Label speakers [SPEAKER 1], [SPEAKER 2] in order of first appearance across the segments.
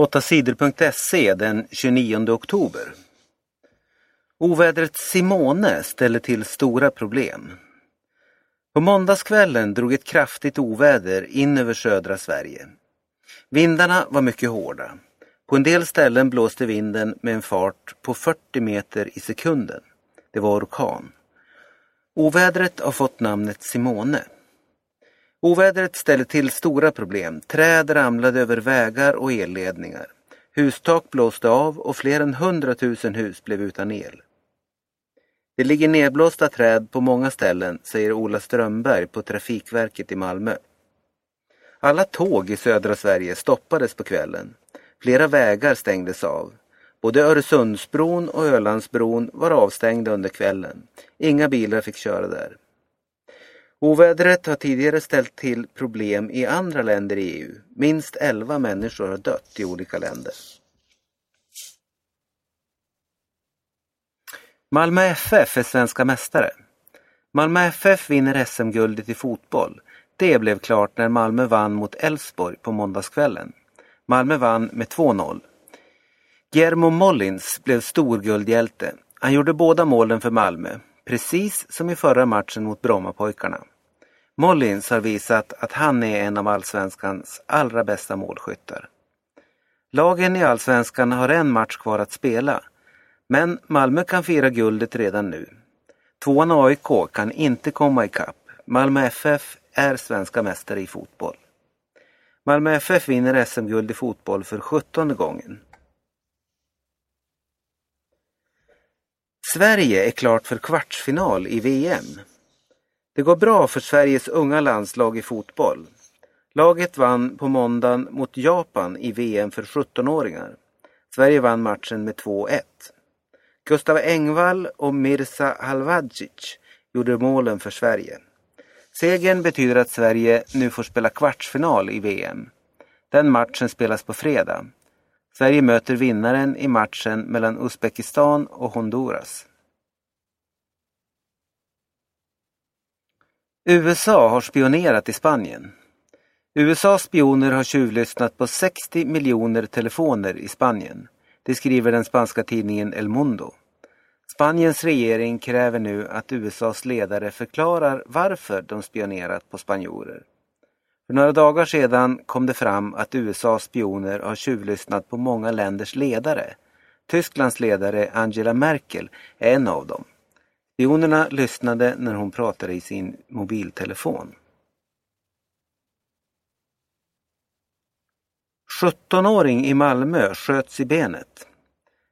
[SPEAKER 1] 8sidor.se den 29 oktober. Ovädret Simone ställer till stora problem. På måndagskvällen drog ett kraftigt oväder in över södra Sverige. Vindarna var mycket hårda. På en del ställen blåste vinden med en fart på 40 meter i sekunden. Det var orkan. Ovädret har fått namnet Simone. Ovädret ställde till stora problem. Träd ramlade över vägar och elledningar. Hustak blåste av och fler än 100 000 hus blev utan el. Det ligger nedblåsta träd på många ställen, säger Ola Strömberg på Trafikverket i Malmö. Alla tåg i södra Sverige stoppades på kvällen. Flera vägar stängdes av. Både Öresundsbron och Ölandsbron var avstängda under kvällen. Inga bilar fick köra där. Ovädret har tidigare ställt till problem i andra länder i EU. Minst 11 människor har dött i olika länder. Malmö FF är svenska mästare. Malmö FF vinner SM-guldet i fotboll. Det blev klart när Malmö vann mot Elfsborg på måndagskvällen. Malmö vann med 2-0. Guillermo Mollins blev storguldhjälte. Han gjorde båda målen för Malmö, precis som i förra matchen mot Brommapojkarna. Mollins har visat att han är en av allsvenskans allra bästa målskyttar. Lagen i allsvenskan har en match kvar att spela, men Malmö kan fira guldet redan nu. Tvåan AIK kan inte komma ikapp. Malmö FF är svenska mästare i fotboll. Malmö FF vinner SM-guld i fotboll för sjuttonde gången. Sverige är klart för kvartsfinal i VM. Det går bra för Sveriges unga landslag i fotboll. Laget vann på måndagen mot Japan i VM för 17-åringar. Sverige vann matchen med 2-1. Gustav Engvall och Mirza Halvadzic gjorde målen för Sverige. Segern betyder att Sverige nu får spela kvartsfinal i VM. Den matchen spelas på fredag. Sverige möter vinnaren i matchen mellan Uzbekistan och Honduras. USA har spionerat i Spanien. USAs spioner har tjuvlyssnat på 60 miljoner telefoner i Spanien. Det skriver den spanska tidningen El Mundo. Spaniens regering kräver nu att USAs ledare förklarar varför de spionerat på spanjorer. För några dagar sedan kom det fram att USAs spioner har tjuvlyssnat på många länders ledare. Tysklands ledare Angela Merkel är en av dem. Spionerna lyssnade när hon pratade i sin mobiltelefon. 17-åring i Malmö sköts i benet.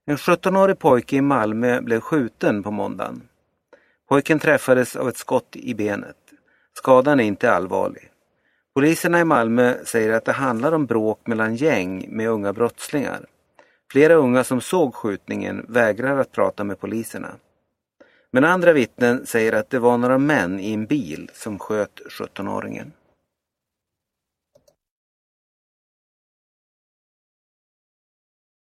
[SPEAKER 1] En 17-årig pojke i Malmö blev skjuten på måndagen. Pojken träffades av ett skott i benet. Skadan är inte allvarlig. Poliserna i Malmö säger att det handlar om bråk mellan gäng med unga brottslingar. Flera unga som såg skjutningen vägrar att prata med poliserna. Men andra vittnen säger att det var några män i en bil som sköt 17-åringen.